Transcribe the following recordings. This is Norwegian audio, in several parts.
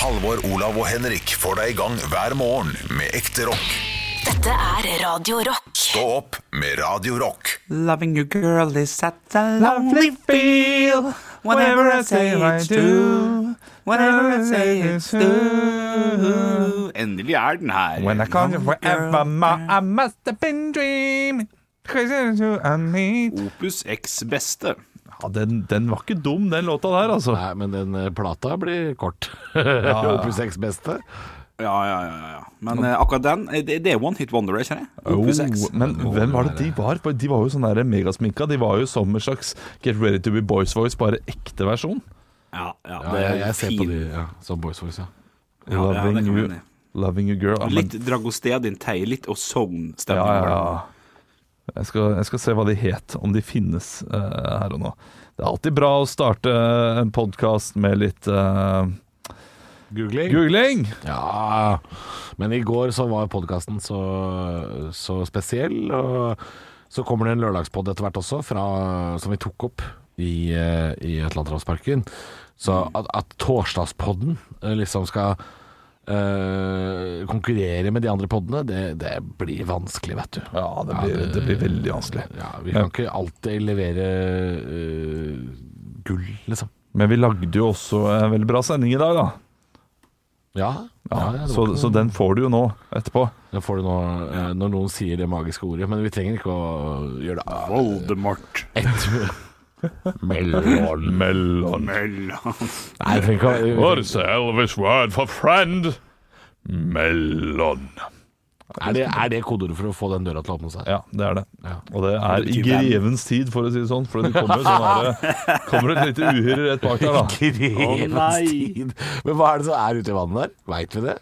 Halvor, Olav og Henrik får deg i gang hver morgen med ekte rock. Dette er Radio Rock. Stå opp med Radio Rock. Loving you girl is at a lovely feel Whatever I say I do Whatever I say it's do Endelig er den her When I call you forever, ma, I must have been dreaming. Opus X beste Ja, den, den var ikke dum, den låta der, altså. Nei, men den eh, plata blir kort. Ja, Opus X beste. Ja, ja, ja, ja. Men eh, akkurat den, eh, det, det er One Hit Wonder, ikke jeg Opus X Oh, men hvem var det de var? De var jo sånn der megasminka. De var jo som en slags Get Ready To Be Boys Voice, bare ekte versjon. Ja, ja, Ja, det er jeg, jeg ser på de ja, som Boys Voice, ja. Ja, ja, Loving, you, loving you girl. Litt Dragostea Dragostedin Tei, litt Ozone-stemning. Ja, ja, ja. Jeg skal, jeg skal se hva de het, om de finnes uh, her og nå. Det er alltid bra å starte en podkast med litt uh, Googling. googling. Ja, men i går så var podkasten så, så spesiell, og så kommer det en lørdagspod etter hvert også, fra, som vi tok opp i, uh, i Atlanterhavsparken. Så at, at torsdagspodden liksom skal eh, konkurrere med de andre poddene, det, det blir vanskelig, vet du. Ja, det blir, det blir veldig vanskelig. Ja, vi kan ikke alltid levere uh, gull, liksom. Men vi lagde jo også en veldig bra sending i dag, da. Ja, Ja, ja, så, ikke så den får du jo nå, etterpå. Den får du nå eh, når noen sier det magiske ordet, men vi trenger ikke å gjøre det Voldemort. ett mellom. Mellom Mellom. Nei, vi trenger ikke å What is the Elvis word for friend? Mellom. er det, er det kodeordet for å få den døra til å åpne seg? Ja, det er det. Ja. Og det er i grevens tid, for å si det sånn. For det kommer, sånn det, kommer et lite uhyre rett bak der, da. Grevens tid. Men hva er det som er ute i vannet der? Veit vi det?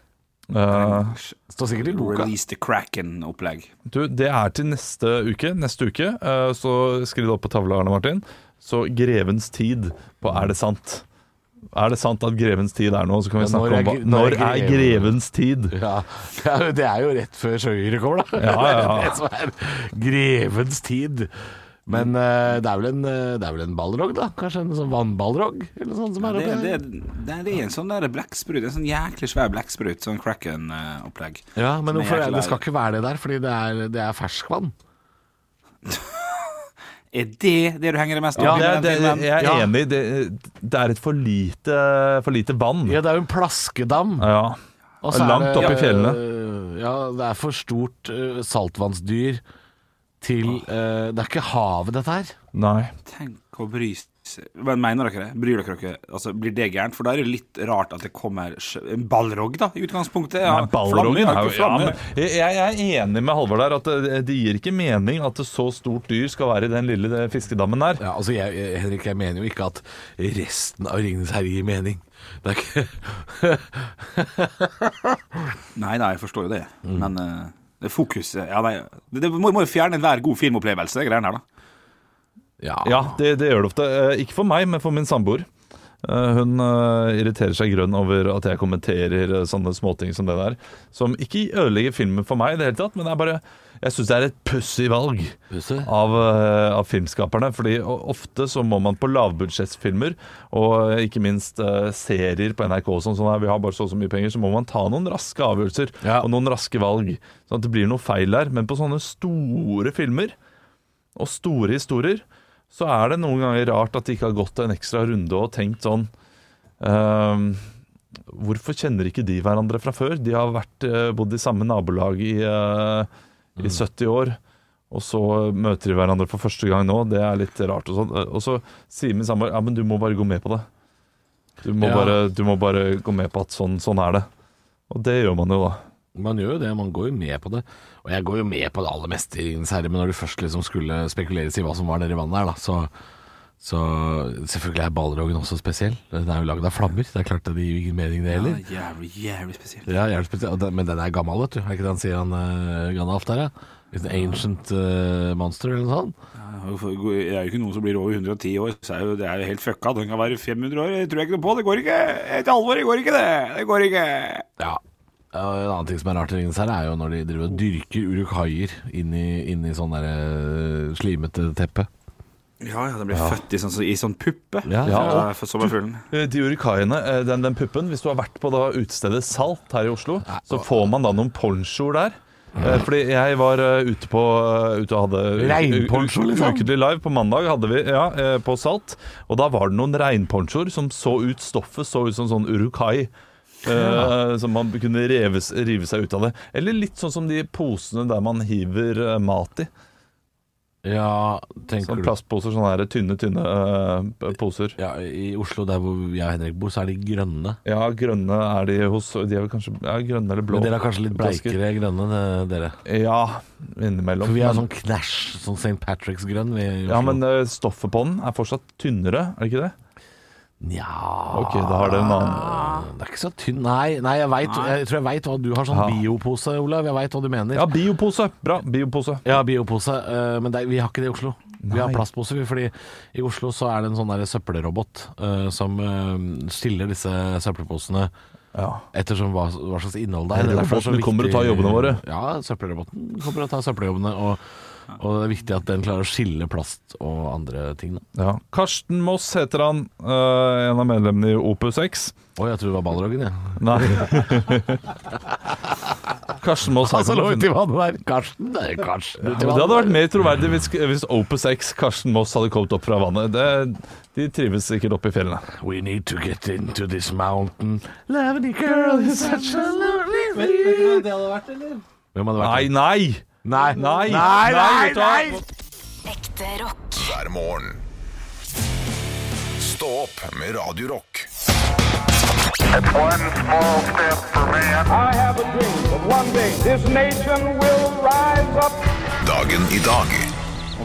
Uh, Står sikkert i boka. Release the Kraken-opplegg. du, det er til neste uke. Neste uke, uh, så skriv det opp på tavla, Arne Martin. Så grevens tid på Er det sant? Er det sant at grevens tid er nå? Så kan vi Ja, snakke når om når er grevens tid? Ja, det er jo rett før sjøyret kommer, da. Ja, ja, ja. Det som er grevens tid. Men eh, det er vel en, eh, det er vel en ballrog, da? Kanskje en sånn vannballrog? Eller noe sånt som Ja, er det, det, det, det er en sånn der blekksprut, en sånn jæklig svær blekksprut, sånn Kraken-opplegg. Ja, men hvorfor, jækla- det skal ikke være det der, fordi det er, det er ferskvann. Er det det du henger deg mest opp Ja, i? det, den det, filmen? jeg er Ja. enig. Det, det er et for lite, for lite vann. Ja, det er jo en plaskedam. Ja. Og så Langt oppe opp i fjellene. Ja, det er for stort øh, saltvannsdyr til uh, Det er ikke havet, dette her. Nei. Tenk å bry seg Men Mener dere det? Bryr dere dere? Altså, Blir det gærent? For da er det litt rart at det kommer en ballrog, da, i utgangspunktet. Ja, Nei, flammer, er jo ja, men jeg, jeg er enig med Halvor der at det, det gir ikke mening at så stort dyr skal være i den lille fiskedammen der. Ja, altså jeg, Henrik, jeg mener jo ikke at resten av Ringenes herre gir mening. Det er ikke Nei, nei, jeg forstår jo det. Mm. Men uh, det fokuset ja, nei, det, det må, må jo fjerne enhver god filmopplevelse, det greiene her, da. Ja, Ja, det, det gjør det ofte. Eh, Ikke for meg, men for min samboer. Eh, Hun eh, irriterer seg grønn over at jeg kommenterer sånne småting som det der. Som ikke ødelegger filmen for meg i det hele tatt, men det er bare Jeg syns det er et pussig valg av, av filmskaperne. Fordi ofte så må man på lavbudsjettsfilmer, og ikke minst uh, serier på NRK og sånn, sånn her, vi har bare så og så mye penger, så må man ta noen raske avgjørelser Ja. og noen raske valg. Sånn at det blir noe feil der. Men på sånne store filmer og store historier, så er det noen ganger rart at de ikke har gått en ekstra runde og tenkt sånn ehm, Hvorfor kjenner ikke de hverandre fra før? De har vært, eh, bodd i samme nabolag i, eh, i 70 år, og så møter de hverandre for første gang nå. Det er litt rart. Og, sånn. og så sier min samboer ja, men du må bare gå med på det. Du må, Ja. bare, du må bare gå med på at sånn, sånn er det. Og det gjør man jo, da. Man gjør jo det, man går jo med på det. Og jeg går jo med på det aller meste i Ringenes herre, men når det først liksom skulle spekuleres i hva som var nedi vannet her, da, så, så Selvfølgelig er ballrogen også spesiell. Den er jo lagd av flammer. Det er klart det gir ingen mening, det heller. Ja, jævlig, jævlig spesielt. Ja, jævlig spesiell. Men den er gammel, vet du. Er ikke det han sier, han uh, Gandalf der, ja? Litt an ancient uh, monster, eller noe sånt. Det er jo ikke noen som blir over 110 år, så er jo, det er jo helt fucka. Den kan være 500 år, det tror jeg ikke noe på. Det går ikke. Et alvor, det går ikke, det. Det går ikke. Ja. Og en annen ting som er rart i Ringenes herre, er jo når de driver og dyrker urukaier inn i, inn i sånn der eh, slimete teppe. Ja, ja, den blir født i sånn, i sånn puppe. Ja, ja, ja. for sommerfuglen. Eh, De urikaiene, eh, den, den puppen Hvis du har vært på da utestedet Salt her i Oslo, så får man da noen ponchoer der. Fordi jeg var ute på Ute og hadde Regnponcho, liksom? Ukentlig live på mandag hadde vi, ja, på Salt. Og da var det noen regnponchoer som så ut Stoffet så ut som sånn urukai. Eh, som man kunne reves, rive seg ut av det. Eller litt sånn som de posene der man hiver eh, mat i. Ja, tenker Sånn du plastposer, sånne her tynne, tynne uh, poser. ja, I Oslo, der hvor jeg og Henrik bor, så er de grønne. Ja, grønne er de hos De er vel kanskje ja, grønne eller blå. Men dere er kanskje litt bleikere grønne, dere. Ja, innimellom. For vi har sånn knæsj, sånn St. Patrick's-grønn. ja, men uh, stoffet på den er fortsatt tynnere, er det ikke det? Nja Ok, da har dere en annen. Det er ikke så tynn Nei, nei jeg, vet, jeg tror jeg veit hva du har sånn Ja. biopose, Olav. Jeg veit hva du mener. Ja, biopose. Bra. Biopose. Ja, biopose, eh, men det, er- vi har ikke det i Oslo. Vi har Nei. plastpose, vi, fordi i Oslo så er det en sånn der søppelrobot eh, som eh, stiller disse søppelposene Ja. ettersom hva, hva slags innhold det er. Denne Det er derfor det er så roboten kommer og tar jobbene våre. Ja, søppelroboten kommer og tar søppeljobbene. Og, og det er viktig at den klarer å skille plast og andre ting. Da. ja. Karsten Moss heter han. uh, en av medlemmene i Opus X. Å, jeg tror det var Balrogen, jeg. Nei. Karsten Moss har Altså, det er. Karsten, det er Karsten. Ja, men det hadde vært mer troverdig hvis, hvis Opus X Karsten Moss hadde kommet opp fra vannet. Det, de trives sikkert oppe i fjellene. We need to get into this mountain. Lovely girl is such a lovely Vet du hva det hadde vært Nei, det? nei! Nei, Nei, nei, nei, nei, nei. Ekte rock. hver morgen. Stå opp med Radio Rock. One small step for man. I have a dream that one day this nation will rise up. Dagen i dag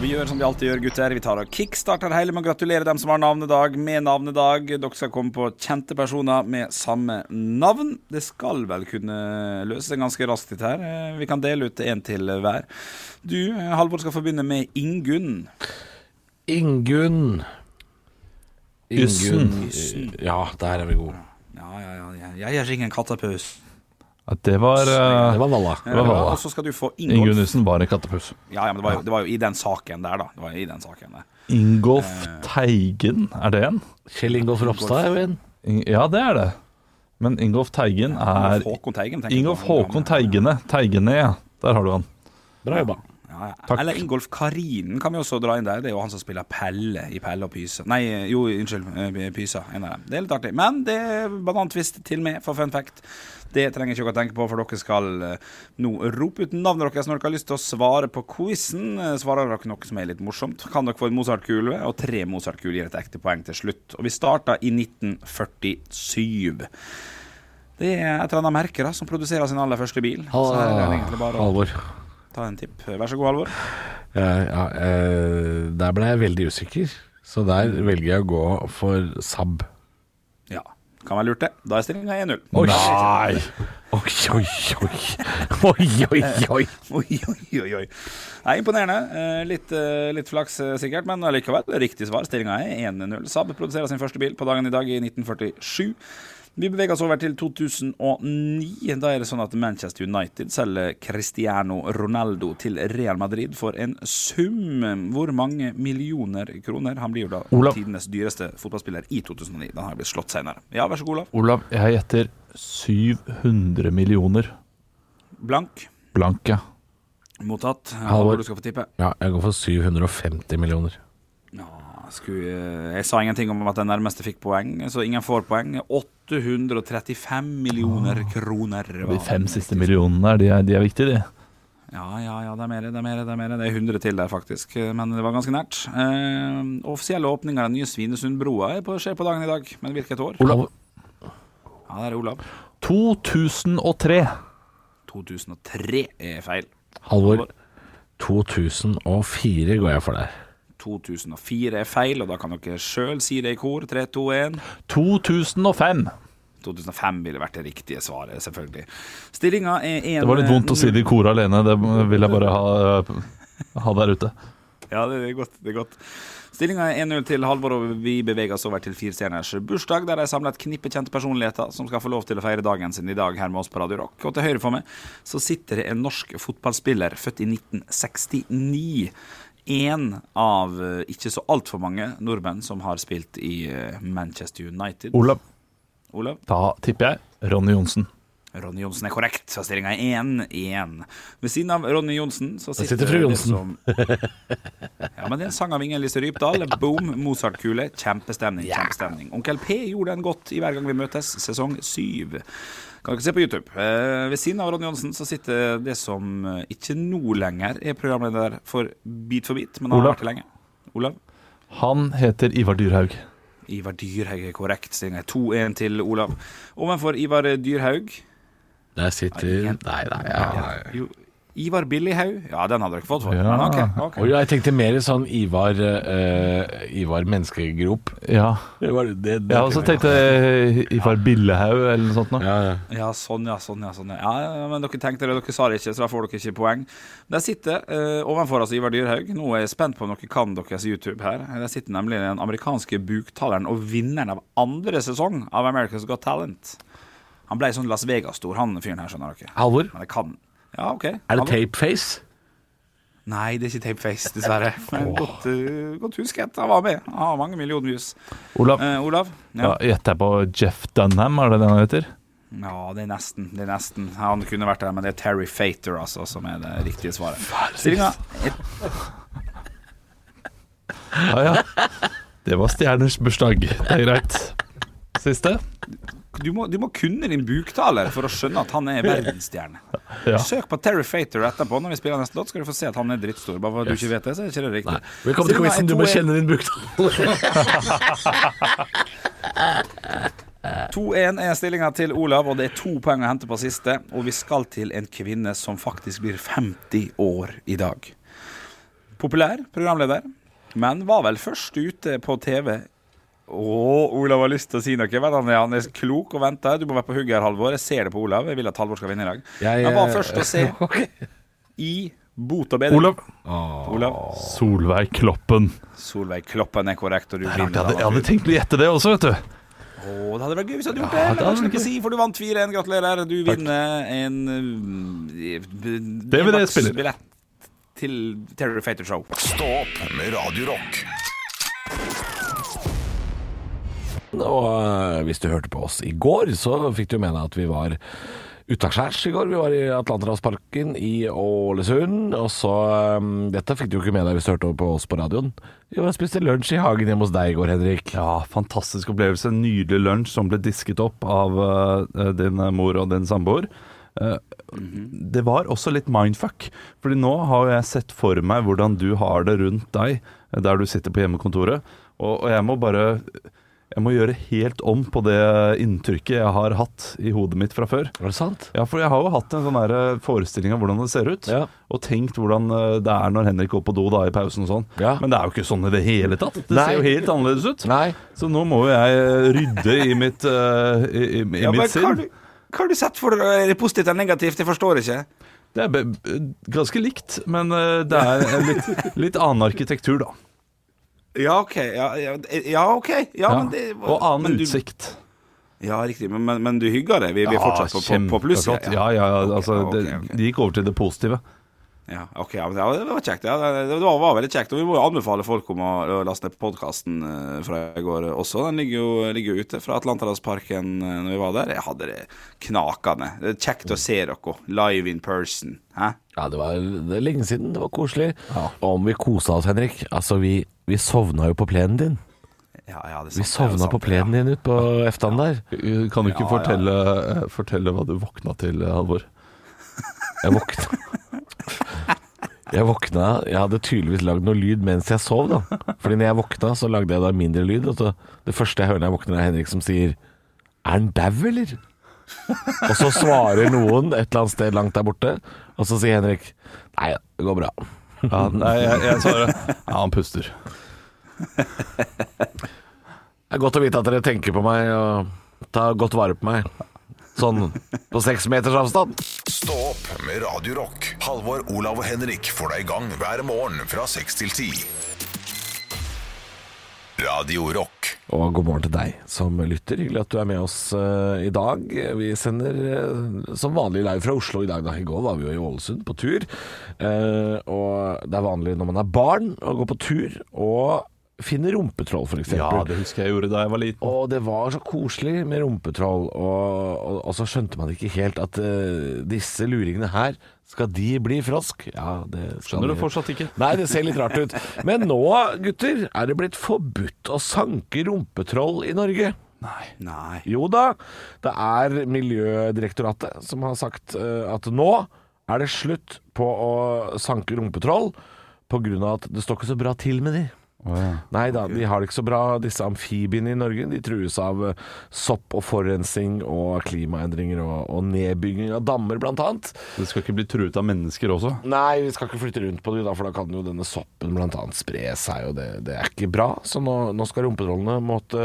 vi gjør som vi alltid gjør, gutter. Vi tar og kickstarter det hele med å gratulere dem som har navnedag med navnedag. Dere skal komme på kjente personer med samme navn. Det skal vel kunne løse seg ganske raskt, dette her. Eh, Vi kan dele ut en til hver. Du, eh, Halvor, skal få begynne med Ingunn. Ingunn. Yssen. Ja, der er vi gode. Ja, ja, ja. Jeg er ingen en kattepus. Det var uh, Det var Valla. Eh, var Valla. Og så skal du få Ingolf. Ingunnissen var en kattepus. Ja, ja, men det var, jo, det var jo i den saken der, da. Det var jo i den saken der. Ingolf Teigen, er det en? Kjell Ingolf Ropstad er jo en. Ing- Ja, det er det. Men Ingolf Teigen er Håkon Teigen, tenker jeg Ingolf. Håkon Teigene. Teigene, ja. Der har du han. Bra jobba. Ja. Eller Ingolf Karinen kan vi også dra inn der. Det er jo han som spiller Pelle i Pelle og Pysa. Nei, jo, unnskyld. eh, Pysa. En av dem. Det er litt artig. Men det er banantvist til med for fun fact. Det trenger ikke dere å tenke på, for dere skal eh, nå rope ut navnet deres når dere har lyst til å svare på quizen. Eh, Svarer dere noe som er litt morsomt, kan dere få en Mozart-kule, og tre Mozart-kuler gir et ekte poeng til slutt. Og vi starta i 1947. Det er et eller annet merke da, som produserer sin aller første bil. Å Halvor. Ta en tipp. Vær så god, Halvor. Ja, eh, der ble jeg veldig usikker, så der velger jeg å gå for Saab. Ja, kan være lurt det. Da er stillinga 1-0. Nei! Oi, oi, oi. Oi, oi, oi. Oi, oi, oi. Nei, imponerende. Eh, Litt, eh, litt flaks sikkert, men allikevel riktig svar. Stillinga er 1-0. Saab produserer sin første bil på dagen i dag i 1947. Vi beveger oss over til 2009. Da er det sånn at Manchester United selger Cristiano Ronaldo til Real Madrid for en sum. Hvor mange millioner kroner? Han blir jo da Olav. tidenes dyreste fotballspiller i 2009. Den har blitt slått senere. Ja, vær så god, Olav. Olav, jeg gjetter 700 millioner. Blank. Blank, ja. Mottatt. Halvor. Du skal få tippe. Ja, jeg går for 750 millioner. Ja, skulle, jeg sa ingenting om at den nærmeste fikk poeng, så ingen får poeng. 835 millioner kroner. De fem siste millionene de er, de er viktige, de. Ja, ja, ja, det er mer, det er mer. Det er, mer. Det er 100 til der, faktisk. Men det var ganske nært. Eh, offisielle åpning av den nye Svinesundbrua er skjer på dagen i dag. Men hvilket år? Olav. Ja, det er Olav. 2003. 2003 er feil. Halvor. 2004 går jeg for der. 2004 er feil, og da kan dere sjøl si det i kor. 3, 2, 1. 2005. 2005 ville vært det riktige svaret, selvfølgelig. Stillinga er 1 Det var litt vondt å si det i kor alene. Det vil jeg bare ha, ha der ute. Ja, det er godt. det er godt Stillinga er 1-0 til Halvor, og vi beveger oss over til firestjerners bursdag, der de samler et knippe kjente personligheter som skal få lov til å feire dagen sin i dag her med oss på Radio Rock. Og til høyre for meg så sitter det en norsk fotballspiller født i 1969. én av eh, ikke så altfor mange nordmenn som har spilt i eh, Manchester United. Olav, Olav? da tipper jeg Ronny Johnsen. Ronny Johnsen er korrekt, så stillinga er 1-1. Ved siden av Ronny Johnsen så sitter, sitter fru Johnsen. som Ja, men det er en sang av Inger Lise Rypdal. Boom, Mozart-kule. Kjempestemning. kjempestemning Onkel P gjorde den godt i Hver gang vi møtes, sesong 7. Kan dere se på YouTube. Eh, ved siden av Ronny Johnsen så sitter det som eh, ikke nå lenger er programleder for Bit for bit, men han har Olav. vært det lenge. Olav? Han heter Ivar Dyrhaug. Ivar Dyrhaug er korrekt. Stillinga er 2-1 til Olav. Ovenfor Ivar Dyrhaug Der sitter Nei, nei, ja. Jo, Ivar Billighaug. Ja, den hadde dere fått for. Ja. Men ok, ok. Og jeg tenkte mer sånn Ivar uh, Ivar menneskegrop. Ja. Det var det, det Jeg har også tenkte eh, Ivar Billehaug eller noe sånt. Nå. ja, ja. Ja, sånn, ja, sånn, ja. sånn ja. ja, ja, men dere tenkte det, dere sa det ikke, så da får dere ikke poeng. Der sitter eh, ovenfor oss Ivar Dyrhaug. Nå er jeg spent på om dere kan deres YouTube her. Der sitter nemlig den amerikanske buktaleren og vinneren av andre sesong av America's Got Talent. Han ble sånn Las Vegas-stor, han fyren her, skjønner dere. Halvor, Men det kan Ja, OK. er det tapeface? Nei, det er ikke Tapeface, dessverre. Men godt, uh, godt husket. Han var med. Han har mange millioner views. Olav, Eh, Olav? ja, gjetter jeg på Jeff Dunham, er det det han heter? Ja, det er nesten. Det er nesten. Han kunne vært der, men det er Terry Fater altså, som er det riktige svaret. Stillinga er Ja, ja. Det var stjerners bursdag. Det er greit. Siste? Du må, du må kunne din buktaler for å skjønne at han er verdensstjerne. Ja. Søk på Terry Fater etterpå. Når vi spiller neste låt, skal du få se at han er drittstor. Bare for at du ikke vet det, så er ikke det riktig. Velkommen til quizen, du må kjenne din buktaler. 2-1 er stillinga til Olav, og det er to poeng å hente på siste. Og vi skal til en kvinne som faktisk blir 50 år i dag. Populær programleder, men var vel først ute på TV. Å, Olav har lyst til å si noe. Vet han, han er klok og venter. Du må være på hugget her, Halvor. Jeg ser det på Olav. Jeg vil at Halvor skal vinne i dag. Jeg, jeg var eh, først å se i Bot og bedring. Olav. Olav. Solveig Kloppen. Solveig Kloppen er korrekt, og du Jeg hadde, jeg hadde tenkt å gjette det også, vet du. Å, det hadde vært gøy hvis du hadde gjort det. Men det kan ikke si, for du vant 4-1. Gratulerer. Du vinner en uh, DVD-spiller. billett til Terror Fater Show. Stå opp med Radio Rock. Og øh, hvis du hørte på oss i går, så fikk du med deg at vi var utaskjærs i går. Vi var i Atlanterhavsparken i Ålesund. Og så øh, Dette fikk du jo ikke med deg hvis du hørte på oss på radioen. Vi var spiste lunsj i hagen hjemme hos deg i går, Henrik. Ja, fantastisk opplevelse. Nydelig lunsj som ble disket opp av uh, din mor og din samboer. Uh, Det var også litt mindfuck, Fordi nå har jeg sett for meg hvordan du har det rundt deg, eh, der du sitter på hjemmekontoret. Og, og jeg må bare Jeg må gjøre helt om på det inntrykket jeg har hatt i hodet mitt fra før. Var det sant? Ja, for jeg har jo hatt en sånn eh, forestilling av hvordan det ser ut. Ja. Og tenkt hvordan eh, det er når Henrik går på do da i pausen og sånn. Ja. Men det er jo ikke sånn i det hele tatt. Det Nei. ser jo helt annerledes ut. Nei. Så nå må jo jeg eh, rydde i mitt, uh, i, i, i Ja, mitt sinn. du, hva har du sett for deg? Er det positivt eller negativt? Jeg forstår ikke. Det er be ganske likt, men det er litt, litt annen arkitektur, da. Ja, OK. Ja, ja, ja okay. Ja, Ja. men det, Og annen men du- utsikt. Ja, riktig. Men, men, men du hygger deg? Vi, vi er fortsatt på, på, på pluss? kjempeflott. Ja, ja, ja, Ok, altså, okay, det, okay. det gikk over til det positive. Ja, ok, ja, men det var kjekt. Ja, det, var, var veldig kjekt. Og vi må jo anbefale folk om å, å laste ned podkasten fra i går også. Den ligger jo, ligger jo ute fra Atlanterhavsparken eh, når vi var der. Jeg hadde det knakende. Det er kjekt å se dere live in person. Hæ? Ja, det var det lenge siden. Det var koselig. Og om vi kosa oss, Henrik. Altså, vi, vi sovna jo på plenen din. Ja, ja, det sant, Vi det sovna sant, på plenen din ute på Eftan der. Kan du ikke fortelle, eh, fortelle hva du våkna til, Halvor? Jeg våkna Jeg våkna Jeg hadde tydeligvis lagd noe lyd mens jeg sov, da. Fordi når jeg våkna, så lagde jeg da mindre lyd. Og så det første jeg hører når jeg våkner, er Henrik som sier Er han dau, eller? Og så svarer noen et eller annet sted langt der borte, og så sier Henrik Nei, det går bra. Ja, nei, jeg, jeg svarer Ja, han puster. Det er godt å vite at dere tenker på meg og tar godt vare på meg. Sånn på seks meters avstand. Stå opp med Radio Rock. Halvor, Olav og Henrik får deg i gang hver morgen fra 6 til 10. Radio Rock. Og god morgen til deg som lytter. Hyggelig at du er med oss uh, i dag. Vi sender uh, som vanlig live fra Oslo i dag. Da. I går var vi jo i Ålesund på tur. Uh, og det er vanlig når man er barn å gå på tur og finne rumpetroll, f.eks. Ja, det husker jeg gjorde da jeg var liten. Og det var så koselig med rumpetroll, og, og, og så skjønte man ikke helt at uh, disse luringene her, skal de bli frosk? Ja, det Skjønner Skjønner du fortsatt ikke? Nei, det ser litt rart ut. Men nå, gutter, er det blitt forbudt å sanke rumpetroll i Norge. Nei. Jo da, det er Miljødirektoratet som har sagt uh, at nå er det slutt på å sanke rumpetroll pga. at det står ikke så bra til med de. Nei da, de har det ikke så bra, disse amfibiene i Norge. De trues av eh, sopp og forurensning og klimaendringer og, og nedbygging av dammer, blant annet. Det skal ikke bli truet av mennesker også. Nei, vi skal ikke flytte rundt på det, for da kan jo denne soppen blant annet spre seg, og det, det er ikke bra. Så nå, nå skal rumpetrollene måtte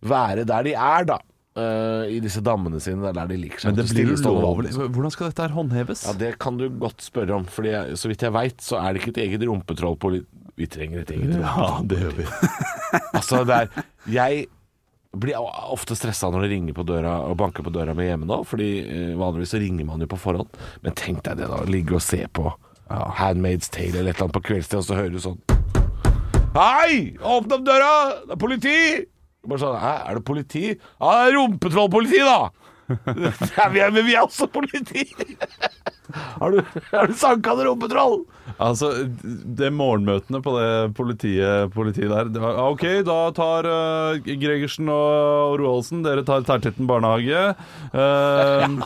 være der de er, da. Eh, I disse dammene sine, det er der de liker seg. Men det blir ulovlig. Hvordan skal dette her håndheves? Ja, Det kan du godt spørre om, Fordi jeg, så vidt jeg veit, så er det ikke et eget rumpetrollpoli... Vi trenger et eget rumpetroll. det gjør vi. Altså, det er Jeg blir ofte stressa når det ringer på døra og banker på døra mi hjemme nå, fordi eh, vanligvis så ringer man jo på forhånd. Men tenk deg det, da. Ligge og se på Handmaid's Tale eller et eller annet på kveldstid, og så hører du sånn Hei! Åpne opp døra! Det er politi! Bare sånn Hæ, er det politi? Ja, det er rumpetrollpoliti, da! Ja, vi er, men vi er også politi! Har du, har du sanka noe rumpetroll? Altså, det morgenmøtene på det politiet, politiet der det var, OK, da tar uh, Gregersen og Roaldsen Dere tar Tertitten barnehage. Uh,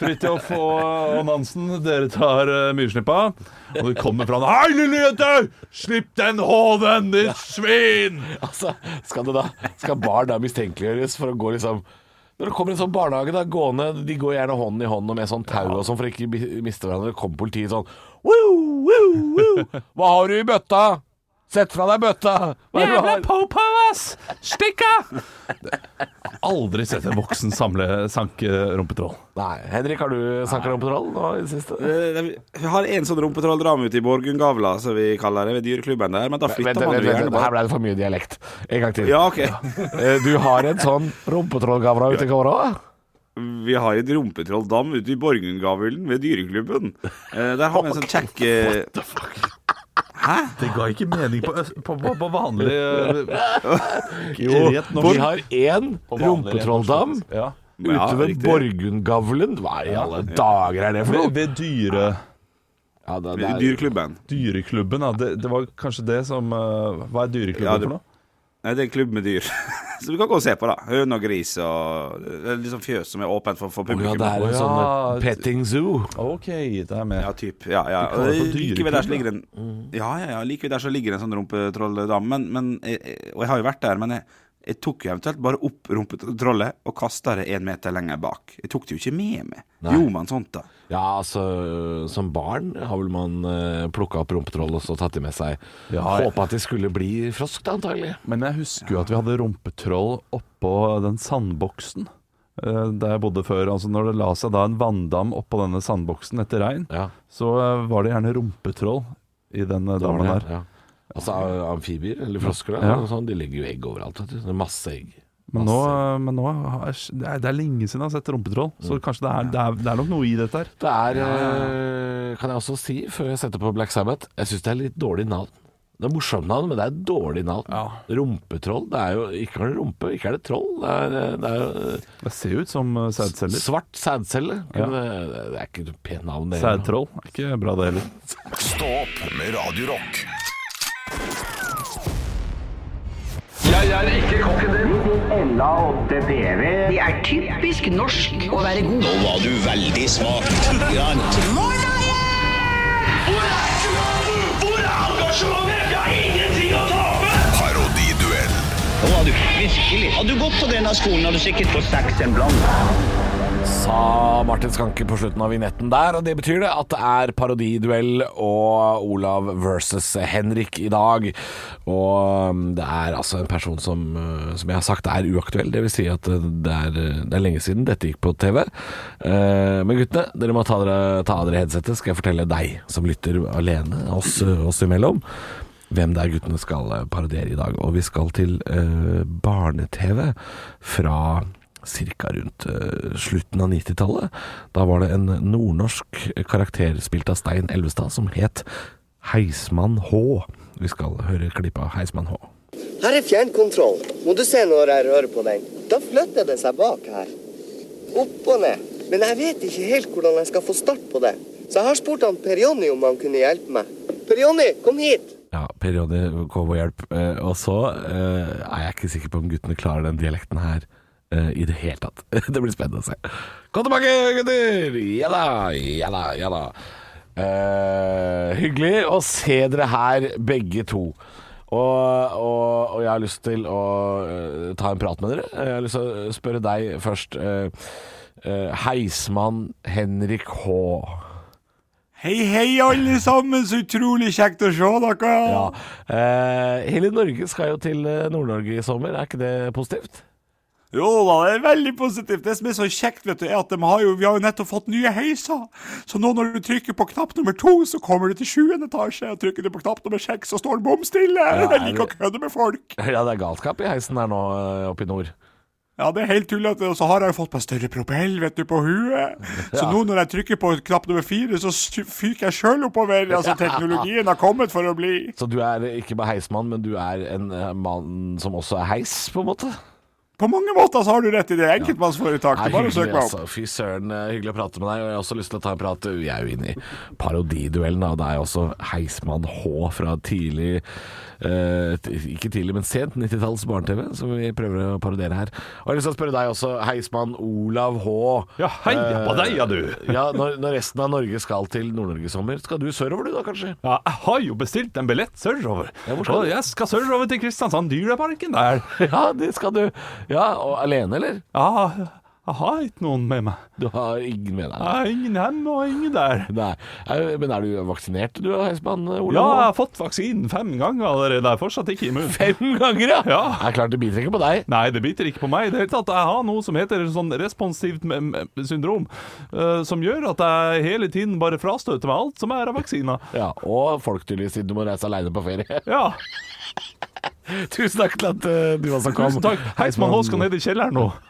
Fridtjof og, og Nansen, dere tar uh, Myrsnippa. Og det kommer fra Hei, lille jente! Slipp den håven, ditt svin! Altså, skal, det da, skal barn da mistenkeliggjøres for å gå liksom Når det kommer en sånn barnehage da, gående De går gjerne hånd i hånd og med sånn tau og sånn for ikke miste hverandre. Det Kommer politiet sånn woo, woo, woo. Hva har du i bøtta? Sett fra deg bøtta! Hva er du har? po-po, ass! Stikk av! Aldri sett en voksen samle sanke rumpetroll. Nei, Henrik, har du sanka rumpetroll nå i det siste? Eh, Vi har en sånn rumpetrolldrama ute i Borgundgavla, som vi kaller det, ved dyreklubben der. Men da flytter man jo gjerne her ble det for mye dialekt. En gang til. Ja, OK. Eh, Du har en sånn rumpetrollgavla ute i gårda? Vi har en rumpetrolldam ute i Borgundgavlen ved dyreklubben. Eh, Der har vi en sånn kjekk eh, Det ga ikke mening på, på, på, på vanlig Jo, Rett vi har én rumpetrolldam Ja. Ja, ute ved riktig. Borgundgavlen. Hva i alle dager er det for noe? ved dyre, Ja, det, det er, dyreklubben. dyreklubben, ja. Det, det var kanskje det som uh, Hva er dyreklubben Ja, det- for noe? Nei, det er en klubb med dyr. Så du kan gå og se på, da. Høne og gris og Det er liksom fjøs som er åpent for, for Å ja, det er en sånn ja. eh, petting zoo. OK, det er med. Ja, typ. Ja, ja. Like ved der så ligger en Mm. Ja, ja, ja. Like ved der så ligger en sånn rumpetrolldame. Men, men Og jeg har jo vært der, men jeg, jeg tok jo eventuelt bare opp rumpetrollet og kasta det én meter lenger bak. Jeg tok det jo ikke med meg. Nei. Gjorde man sånt, da? Ja, altså Som barn har vel man uh, plukka opp rumpetroll og så tatt de med seg. Ja, Håpa at de skulle bli frosk, da, antagelig. Men jeg husker jo at vi hadde rumpetroll oppå den sandboksen eh, der jeg bodde før. Altså Når det la seg da en vanndam oppå denne sandboksen etter regn, Ja, så eh, var det gjerne rumpetroll i den eh, dammen der. Ja. Altså amfibier, eller frosker, da, Ja. og sånn, de legger jo egg overalt. Vet du. Det er masse egg. Men nå, men nå har jeg- det, er, det er lenge siden jeg har sett rumpetroll, så kanskje det er, det, er, det er nok noe i dette her. Det er, eh, kan jeg også si, før jeg setter på Black Sabbath, jeg syns det er litt dårlig navn. Det er morsomt navn, men det er et dårlig navn. Rumpetroll. Det er jo ikke er det rumpe, ikke er det troll. Det er, eh, det er jo Det ser ut som eh, eh, sædceller. svart sædcelle. Ja. Men Det, det er ikke et pent navn, det. Sædtroll. Er Ikke bra, det heller. Stå opp med Radio Rock. Det er typisk norsk å være god. Nå var du veldig smak. Hvor er engasjementet? Jeg har ingenting å tape! Parodiduell. Nå var du virkelig. Hadde du gått på denne skolen, hadde du sikkert fått seks en blant. Sa Martin Skanke på slutten av vignetten der, og det betyr det at det er parodiduell og Olav versus Henrik i dag. Og um, det er altså en person som, uh, som jeg har sagt er uaktuell. Det vil si at uh, det er, uh, det er lenge siden dette gikk på TV. Men guttene, dere må ta, dere, ta dere headsetet, skal jeg fortelle deg som lytter alene, oss, oss imellom. hvem det er guttene skal parodiere i dag. Og vi skal til eh, barne-TV fra ca. rundt eh, slutten av 90-tallet. Da var det en nordnorsk karakter spilt av Stein Elvestad som het Heismann H. Vi skal høre klipp av Heismann H. Her er fjernkontroll. Må du se når jeg rører på den. Da flytter det seg bak her. Opp og ned. Men jeg vet ikke helt hvordan jeg skal få start på det. Så jeg har spurt han Per Jonny om han kunne hjelpe meg. Per Jonny, kom hit! Ja, Per Jonny kom og hjelp. Eh, og så eh, er jeg ikke sikker på om guttene klarer den dialekten her i det hele tatt. det blir spennende å se. Kom tilbake, gutter! Ja da, ja da, ja da. Uh, hyggelig å se dere her, begge to. Og, og, og jeg har lyst til å uh, ta en prat med dere. Jeg har lyst til å spørre deg først. Uh, eh, Heismann Henrik H. Hei, hei, alle sammen. Så utrolig kjekt å se dere. Ja. Eh, hele Norge skal jo til eh, Nord-Norge i sommer, er ikke det positivt? Jo da, det er veldig positivt. Det som er så kjekt, vet du, er at har jo, vi har jo nettopp fått nye heiser. Så nå når du trykker på knapp nummer to, så kommer du til sjuende etasje. Og trykker du på knapp nummer seks, så står den bom stille. Ja, jeg liker å kødde med folk. Ja, det er galskap i heisen der nå eh, oppe i nord. Ja, det er helt tullete. Og så har jeg jo fått meg større propell, vet du, på huet. Så Ja. nå når jeg trykker på knapp nummer fire, så fyker jeg sjøl oppover. Altså, teknologien har kommet for å bli. Så du er ikke bare heismann, men du er en eh, mann som også er heis, på en måte? På mange måter så har du rett i det. Enkeltmannsforetak. Det er bare søk meg opp. altså. Fy søren, eh, hyggelig å prate med deg. Og jeg har også lyst til å ta en prat. Vi er jo inne i parodiduellen, da. Det er jo også Heismann H fra tidlig eh, Ikke tidlig, men sent 90-talls barne-TV, som vi prøver å parodiere her. Og jeg har lyst til å spørre deg også, Heismann Olav H. Ja, heia på deg, ja, du. Ja, når, når resten av Norge skal til Nord-Norge i sommer, skal du sørover du da, kanskje? Ja, jeg har jo bestilt en billett sørover. Ja, hvor skal du? jeg skal sørover til Kristiansand Dyreparken der. Ja, det skal du. Ja, og alene, eller? Ja, jeg har ikke noen med meg. Du har ingen med deg? Jeg har ingen hjemme og ingen der. Nei. Men er du vaksinert, du, Heismann Olav? Ja, jeg har fått vaksinen fem ganger allerede. Jeg er fortsatt ikke immun. Fem ganger, ja? Ja. Det er klart det biter ikke på deg. Nei, det biter ikke på meg. i Det hele tatt, Jeg har noe som heter sånn responsivt syndrom, uh, som gjør at jeg hele tiden bare frastøter meg alt som er av vaksiner. Ja, Og folk tydeligvis, siden du må reise aleine på ferie. Ja, Tusen takk til at uh, du også kom. tusen takk. Heismann H skal ned i kjelleren nå.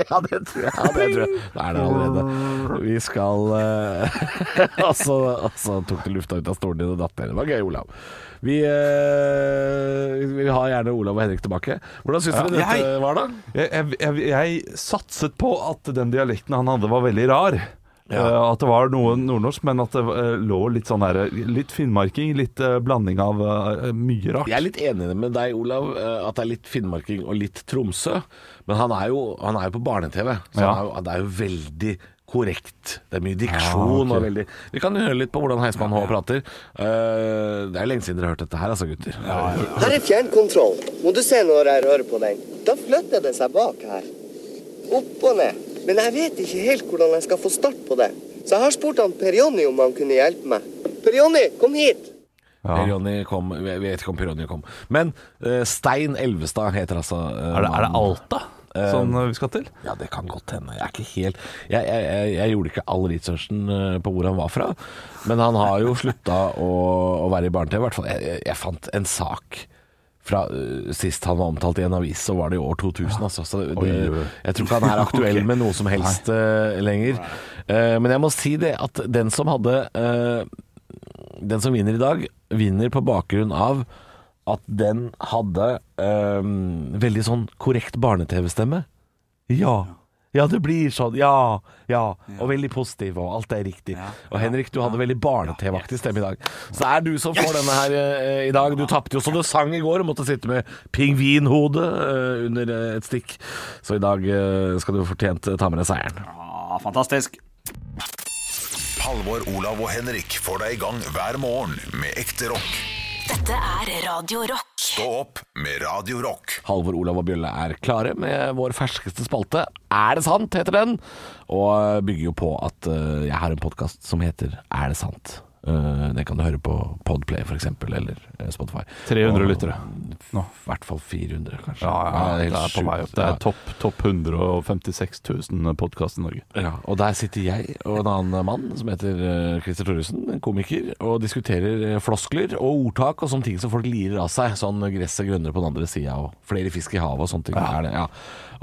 Ja, det tror jeg. Ja, det tror jeg. Det er det allerede. Vi skal uh, Og så altså, så tok du lufta ut av stolen din og datt ned. Det var gøy, Olav. Vi uh, vi har gjerne Olav og Henrik tilbake. Hvordan syns dere dette jeg- var, da? Jeg, jeg, jeg satset på at den dialekten han hadde var veldig rar. Ja. Eh, at det var noe nordnorsk, men at det eh, lå litt sånn der Litt finnmarking, litt eh, blanding av mye rart. Jeg er litt enig med deg, Olav, at det er litt finnmarking og litt Tromsø. Men han er jo, han er jo på barne-TV, så Ja. han er det er jo veldig korrekt. Det er mye diksjon ok. og veldig Vi kan jo høre litt på hvordan Heismann H prater. Eh, det er lenge siden dere har hørt dette her, altså, gutter. Her er fjernkontroll. Må du se når jeg rører på den. Da flytter det seg bak her. Opp og ned. Men jeg vet ikke helt hvordan jeg skal få start på det. Så jeg har spurt han Per Jonny om han kunne hjelpe meg. Per Jonny, kom hit! Ja. Per Jonny kom Jeg vet ikke om Per Jonny kom. Men uh, Stein Elvestad heter altså uh, Er det, er det. Alta som eh, vi skal til? Ja, det kan godt hende. Jeg er ikke helt Jeg, jeg, jeg, jeg gjorde ikke all researchen på hvor han var fra. Men han har jo slutta å, å være i barne-TV. I hvert fall. Jeg, jeg, jeg fant en sak fra uh, sist han var omtalt i en avis, så var det i år 2000. Altså. Så det, oi. jeg tror ikke han er aktuell med noe som helst uh, lenger. Uh, men jeg må si det at den som hadde Den som vinner i dag, vinner på bakgrunn av at den hadde veldig sånn korrekt barne-TV-stemme. Ja. Ja, det blir sånn. Ja, ja. Og veldig positiv, og alt er riktig. Og Henrik, du hadde veldig barne-TV-aktig stemme i dag. Så det er du som får denne her eh, i dag. Du tapte jo så du sang i går og måtte sitte med pingvinhode eh, under eh, et stikk. Så i dag eh, skal du fortjent eh, ta med deg seieren. Ja, fantastisk. Halvor, Olav og Henrik får deg i gang hver morgen med ekte rock. Dette er Radio Rock. Stå opp med Radio Rock. Halvor, Olav og Bjølle er klare med vår ferskeste spalte. Er det sant, heter den. Og bygger jo på at eh, jeg har en podkast som heter Er det sant? Eh, det kan du høre på Podplay f.eks., eller eh, Spotify. 300 Og- lyttere. I hvert fall 400, kanskje. Ja, ja, helt det er på vei opp. Det er topp top 156 000 podkast i Norge. Ja, og der sitter jeg og en annen mann som heter eh, Christer Thoresen, komiker, og diskuterer floskler og ordtak og sånne ting som folk lirer av seg. Sånn gresset grønnere på den andre sida og flere fisk i havet og sånne ting. Er det, ja.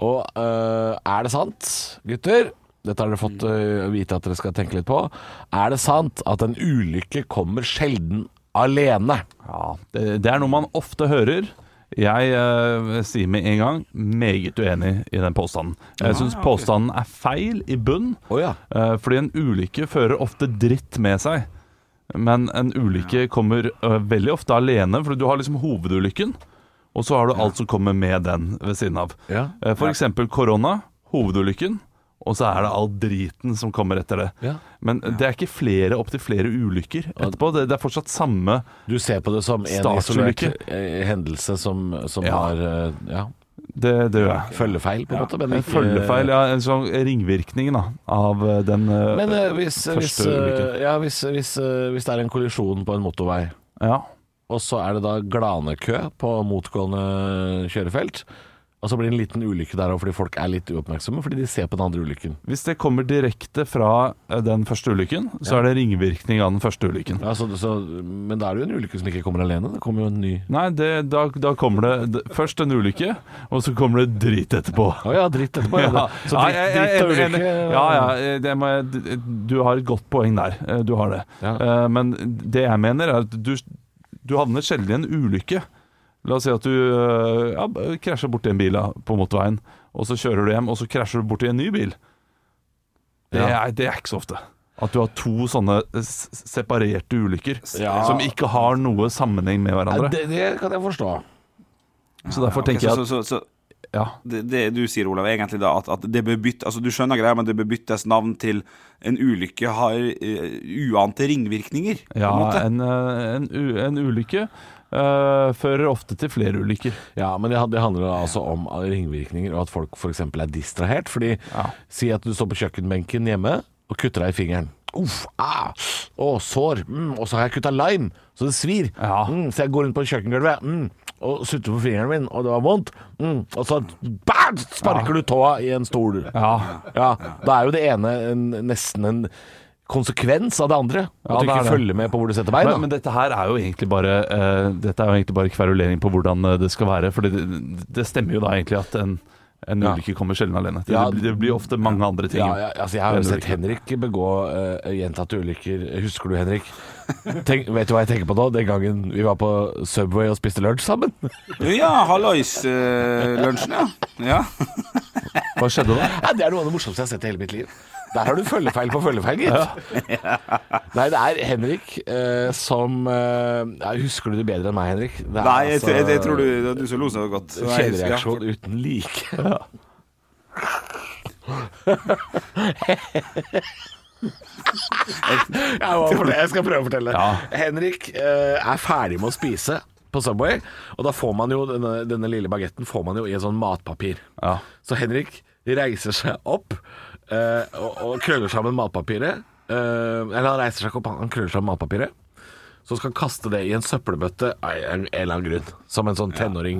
Og eh, er det sant, gutter? Dette har dere fått uh, vite at dere skal tenke litt på. Er det sant at en ulykke kommer sjelden alene? Ja, det, det er noe man ofte hører. Jeg uh, sier med en gang meget uenig i den påstanden. Jeg syns påstanden er feil i bunn, oh, ja. uh, fordi en ulykke fører ofte dritt med seg. Men en ulykke kommer uh, veldig ofte alene, for du har liksom hovedulykken, og så har du alt som kommer med den ved siden av. Ja. Eksempel korona, hovedulykken, og så er det all driten som kommer etter det. Ja. Men det er ikke flere opptil flere ulykker etterpå. Det, det er fortsatt samme Du ser på det som en isolert eh, hendelse som, som Ja. har eh, ja, Det, det gjør jeg. følgefeil, på en måte. Men ikke- følgefeil, ja. En sånn ringvirkning da, av eh, den Men uh, hvis, første hvis, ulykken. ja, hvis, hvis, hvis det er en kollisjon på en motorvei, Ja. og så er det da glanekø på motgående kjørefelt, og så blir det en liten ulykke der òg fordi folk er litt uoppmerksomme fordi de ser på den andre ulykken. Hvis det kommer direkte fra eh, den første ulykken, så er det ringvirkning av den første ulykken. Ja, så, så, men da er det jo en ulykke som ikke kommer alene. Det kommer jo en ny Nei, det, da, da kommer det først en ulykke, og så kommer det dritt etterpå. Å ja, dritt etterpå. Ja. Så Ja, dritt, jeg- dritt og ulykke Ja, ja, det må du har et godt poeng der. Eh, Du har det. Ja. Eh, Men det jeg mener, er at du, du havner sjelden i en ulykke. La oss si at du eh, ja, krasjer borti en bil da, på motorveien, og så kjører du hjem, og så krasjer du borti en ny bil. Det, Ja. er, det er ikke så ofte. At du har to sånne separerte ulykker Ja. som ikke har noe sammenheng med hverandre. det, det kan jeg forstå. Så derfor Ok, tenker jeg så, at så, så, ja, det, det du sier, Olav, er egentlig da at, at det bør bytte, altså Du skjønner greia, men det bør byttes navn til en ulykke har uh, uante ringvirkninger. ja en, eh, en, en ulykke eh, fører ofte til flere ulykker. Ja, men det, det handler altså om ringvirkninger, og at folk f.eks. er distrahert. Fordi Ja. Si at du står på kjøkkenbenken hjemme og kutter deg i fingeren. Uff, ah, å, sår. Mm, og så har jeg kutta lime, så det svir. Ja. Mm, så jeg går rundt på kjøkkengulvet mm, og sutter på fingeren min, og det var vondt. Mm, og så bam, sparker du tåa i en stol. Ja, Ja, Da er jo det ene en, nesten en konsekvens av det andre. Ja, At du er ikke følger med på hvor du setter beina. Men, men dette her er jo egentlig bare uh, Dette er jo egentlig bare kverulering på hvordan eh, det skal være. For det, det stemmer jo da egentlig at en, en Ja. ulykke kommer sjelden alene. Det, Ja. det blir ofte mange andre ting. Ja, ja, altså jeg har jo sett. Henrik begå uh, gjentatte ulykker. Husker du, Henrik? Tenk, vet du hva jeg tenker på nå? Den gangen vi var på Subway og spiste lunsj sammen. Ja, hallois-lunsjen, ja. ja. Hva skjedde da? Ja, det er noe av det morsomste jeg har sett i hele mitt liv. Der har du følgefeil på følgefeil, gitt. Nei, det er Henrik eh, som eh, ja, Husker du det bedre enn meg, Henrik? Det er Nei, jeg, altså jeg, jeg tror du, du som lo så godt. Jeg- Kjedereaksjon uten like. jeg, må jeg skal prøve å fortelle. Henrik eh, er ferdig med å spise på Subway, og da får man jo denne, denne lille bagetten får man jo i en sånn matpapir. Ja. Så Henrik reiser seg opp og, og krøller sammen matpapiret. Eh, eller han reiser seg ikke opp, han krøller sammen matpapiret. Så skal han kaste det i en søppelbøtte av en eller annen grunn. Som en sånn tenåring.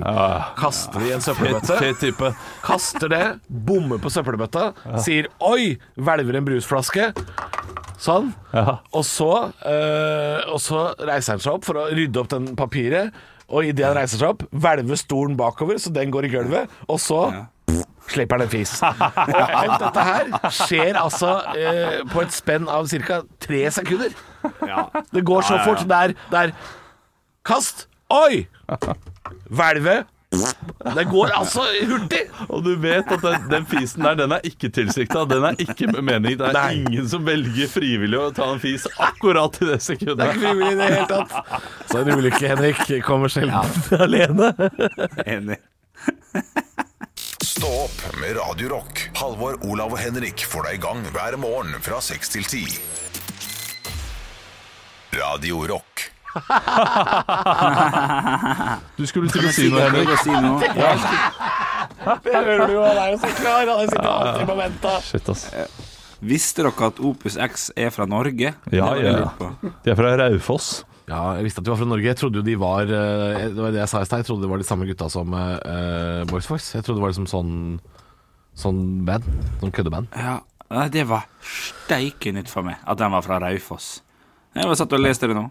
Kaster det i en søppelbøtte. Kaster det, bommer på søppelbøtta, sier 'oi', hvelver en brusflaske. Sånn. Ja. Og så, øh, og så reiser han seg opp for å rydde opp den papiret. Og idet han reiser seg opp, hvelver stolen bakover, så den går i gulvet. Og så slipper han en fis. Og alt dette her skjer altså eh, på et spenn av ca. tre sekunder. Det går så fort. Det er, det er Kast! Oi! Hvelvet Det går altså hurtig. Og du vet at den, den fisen der, den er ikke tilsikta. Den er ikke meningen. mening. Det er Nei. ingen som velger frivillig å ta en fis akkurat i det sekundet. Det er ikke frivillig i det hele tatt. Så en ulykke, Henrik, kommer sjelden alene. Enig. Stå opp med Radio Rock. Halvor, Olav og Henrik får deg i gang hver morgen fra 6 til 10. Radio Rock. Du skulle til å si noe, Henrik. Si noe. Det hører du jo, han er jo så klar. Han sitter alltid på venta. Shit, ass. Visste dere at Opus X er fra Norge? Ja, Det var jeg ja. på. De er fra Raufoss. Ja, jeg visste at de var fra Norge. Jeg trodde jo de var eh, Det var det jeg sa i stad. Jeg trodde det var de samme gutta som uh, Boys Voice. Jeg trodde det var liksom sånn Sånn band. Sånn køddeband. Ja, nei, det var steike nytt for meg, at den var fra Raufoss. Jeg var satt og leste det nå.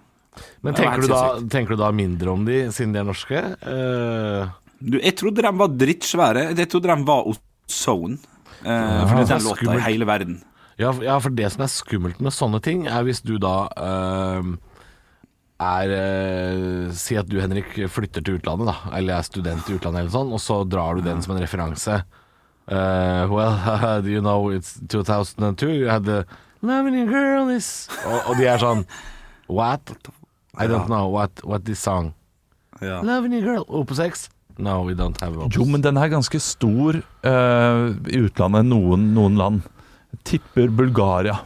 Men tenker du, da, tenker du da mindre om de siden de er norske? Uh... Du, jeg trodde de var drittsvære. Jeg trodde de var Ozone. Eh, for det er den låta i hele verden. ja, for- det som er skummelt med sånne ting, er hvis du da eh, er eh, Si at du, Henrik, flytter til utlandet, da. Eller er student i utlandet, eller sånn, og så drar du den som en referanse. Eh, well, do you know it's 2002? You had the Loving girl is og, og de er sånn What? I don't know what, what this song. Ja. Loving girl. Opus X? No, we don't have Opus. Jo, men den er ganske stor eh, i utlandet, noen, noen land. Tipper Bulgaria.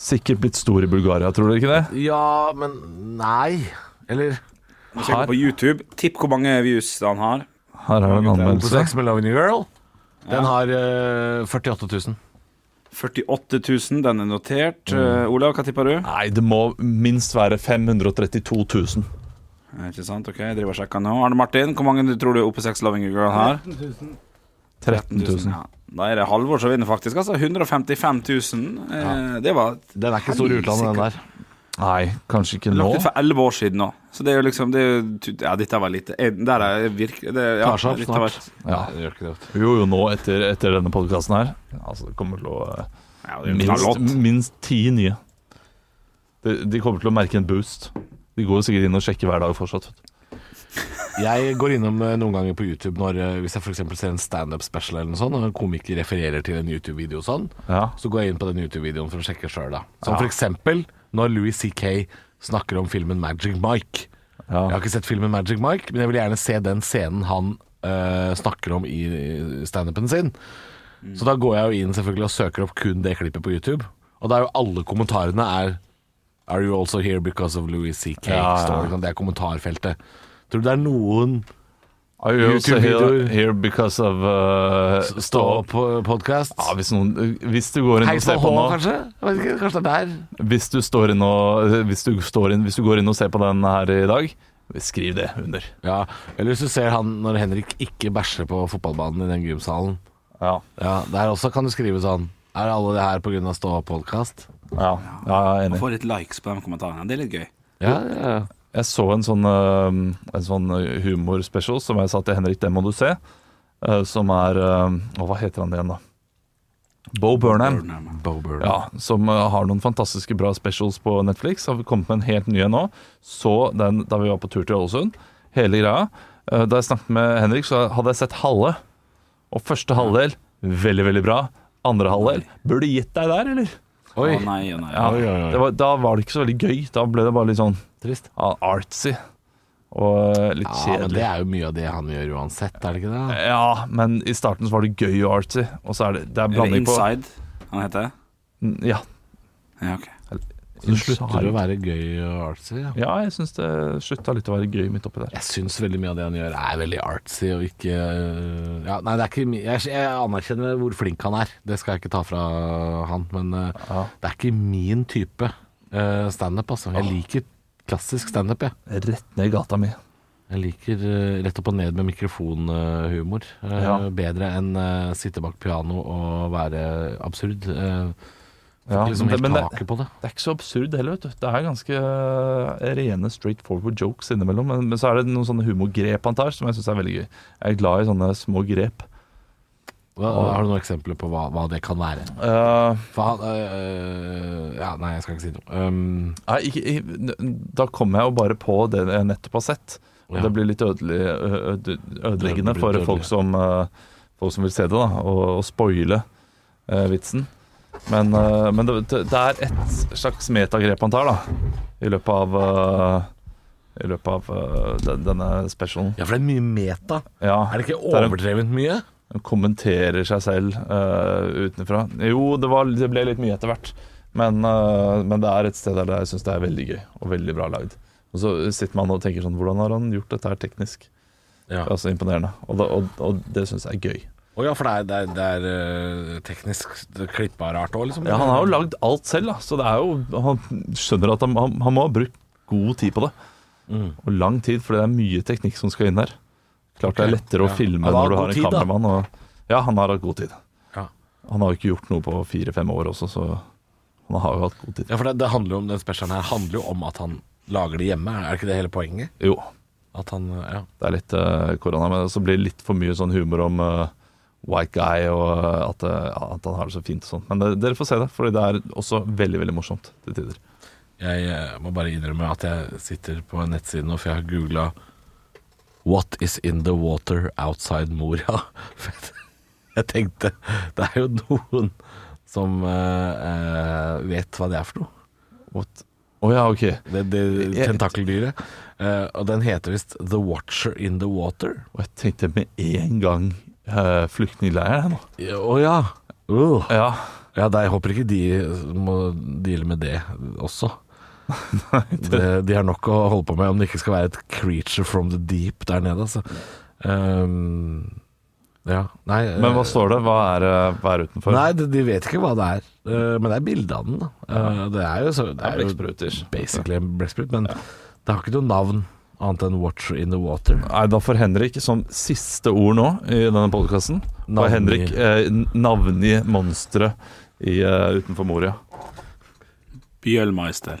Sikkert blitt stor i Bulgaria, tror dere ikke det? Ja, men nei. Eller Sjekk på YouTube. Tipp hvor mange views han har. Her er det en anmeldelse. Girl. Den har uh, 48 000. 48 000, den er notert. Eh, Olav, hva tipper du? Nei, det må minst være 532 000. Eh, Ikke sant, ok, jeg driver og sjekker nå. Arne Martin, hvor mange tror du OP6 Loving Girl har? 13 000. Ja. Da er det Halvor som vinner, faktisk. Altså 155 000. Eh, Det var Den er ikke stor i utlandet, den der. Nei, kanskje ikke nå. lagt ut for 11 år siden nå. Så det er jo liksom det er, jo- Ja, dette var lite eh, Der er virkelig det, ja, Tar seg opp snart. Ja. Det gjør ikke det. Jo, jo, nå etter, etter denne podkasten her. Altså, det kommer til å eh, Ja, minst, minst ti nye. De, de kommer til å merke en boost. De går jo sikkert inn og sjekker hver dag fortsatt. vet du. Jeg går innom eh, noen ganger på YouTube når, eh, hvis jeg f.eks. ser en standup special eller noe sånt, og en komiker refererer til en YouTube-video og sånn, Ja. så går jeg inn på den YouTube-videoen for å sjekke sjøl, da. Som for eksempel når Louis C.K. snakker om filmen Magic Mike. Ja. Jeg har ikke sett filmen Magic Mike, men jeg vil gjerne se den scenen han øh, snakker om i standupen sin. Så da går jeg jo inn selvfølgelig og søker opp kun det klippet på YouTube. Og da er jo alle kommentarene er Are you also here because of Louis C.K.? Ja, ja. Det er kommentarfeltet. Tror du det er noen Are you also here, here because of uh, stå opp-podkast? Ja, hvis, noen, hvis du går inn og ser på nå kanskje? Ikke, kanskje det er der? hvis du, står inn og, hvis, du står inn, hvis du går inn og ser på den her i dag, skriv det under. Ja, Eller hvis du ser han når Henrik ikke bæsjer på fotballbanen i den gymsalen. Ja, Ja, Der også kan du skrive sånn Er alle det her pga. stå opp-podkast? ja, ja jeg er enig. Få litt likes på de kommentarene. Det er litt gøy. Ja, ja, ja. Jeg så en sånn, uh, en sånn humorspecial som jeg sa til Henrik, den må du se. uh, som er uh, å, Hva heter han igjen, da? Bo Burnham. Bo Burnham. Ja, som uh, har noen fantastiske bra specials på Netflix. Har kommet med en helt ny en nå. Så den da vi var på tur til Ålesund. Hele greia. Uh, da jeg snakket med Henrik, så hadde jeg sett halve. Og første halvdel veldig, veldig bra. Andre halvdel burde gitt deg der, eller? Oi, Å nei, å nei. Ja. Det var, da var det ikke så veldig gøy. Da ble det bare litt sånn trist. ja, artsy. Og uh, litt Ja, men det er jo mye av det han gjør uansett, er det ikke det? Ja, men i starten så var det gøy og artsy, og så er det, det er blanding på Inside han heter? det? Ja. Ja, ok. Så slutter det å være gøy og artsy? Ja. Ja, jeg syns det slutta litt å være gøy midt oppi der. Jeg syns veldig mye av det han gjør er veldig artsy og ikke øh, ja, Nei, det er ikke mye jeg, jeg anerkjenner hvor flink han er, det skal jeg ikke ta fra han, men øh, Ja. det er ikke min type uh, standup, altså. Jeg liker klassisk standup, jeg. Rett ned i gata mi. Jeg liker øh, rett opp og ned med mikrofonhumor. Uh, Ja. Bedre enn øh, sitte bak piano og være absurd. Uh, Ja, liksom men helt det- men det- taket på det. Det er ikke så absurd heller, vet du. Det er ganske eh, rene straight forward jokes innimellom. Men, men så er det noen sånne humorgrep han tar, som jeg syns er veldig gøy. Jeg er glad i sånne små grep. Hva, har du noen eksempler på hva, hva det kan være? Uh, For han øh, Ja, nei, jeg skal ikke si noe. Um, nei, ikke, da kommer jeg jo bare på det jeg nettopp har sett. Og Ja. det blir litt ødelig, øde- ødeleggende blir for folk som, uh, folk som vil se det, da, og, og spoile eh, vitsen. Men, eh, men det, det er et slags metagrep han tar, da, i løpet av eh, I løpet av eh, den, denne specialen. ja, for det er mye meta. Ja, Er det ikke er overdrevent mye? Kommenterer seg selv uh, utenfra. Jo, det, var, det ble litt mye etter hvert. Men, uh, men det er et sted der jeg syns det er veldig gøy og veldig bra lagd. Og så sitter man og tenker sånn Hvordan har han gjort dette her teknisk? Ja. Altså imponerende. Og, da, og, og det syns jeg er gøy. Å ja, for det er, det er, det er eh, teknisk klippa rart òg, liksom? Ja, Han har jo lagd alt selv, da. så det er jo Han skjønner at han, han, han må ha brukt god tid på det. Mm. Og lang tid, for det er mye teknikk som skal inn der. Klart det er lettere å filme når du har en tid, kameramann. Og, ja, han har hatt god tid. Ja. Han har jo ikke gjort noe på fire-fem år også, så han har jo hatt god tid. Ja, for det, det handler jo om Den specialen her handler jo om at han lager det hjemme. Er det ikke det hele poenget? Jo, At han Ja. det er litt uh, korona, men så blir det litt for mye sånn humor om uh, white guy og eh, at, uh, at han har det så fint og sånn. Men dere får se det, for det er også veldig, veldig morsomt til tider. Jeg må bare innrømme at jeg sitter på nettsiden Og nå, for jeg har googla 'What is in the water outside Moria'. Jeg tenkte Det er jo noen som eh, vet hva det er for noe. What? Å ja, ok. Det, det tentakeldyret. Uh, og den heter visst 'The Watcher in the Water'. Og jeg tenkte med en gang uh, flyktningleir her nå. Ja, Å ja. Uh. Ja, Ja, jeg håper ikke de må deale med det også. Det, de har nok å holde på med om det ikke skal være et creature from the deep der nede, altså. Um, ja, nei Men hva eh, står det? Hva er, eh, hva er utenfor? Nei, de, de vet ikke hva det er. Eh, men det er bilde av den, da. Det er jo, så, det Ja, er jo basically en blekksprut, men det har ikke noe navn annet enn 'Watcher in the Water'. Nei, da får Henrik som siste ord nå i denne podkasten Navngi. Får Henrik eh, navngi monsteret i, eh, utenfor Moria. Bjølmeister.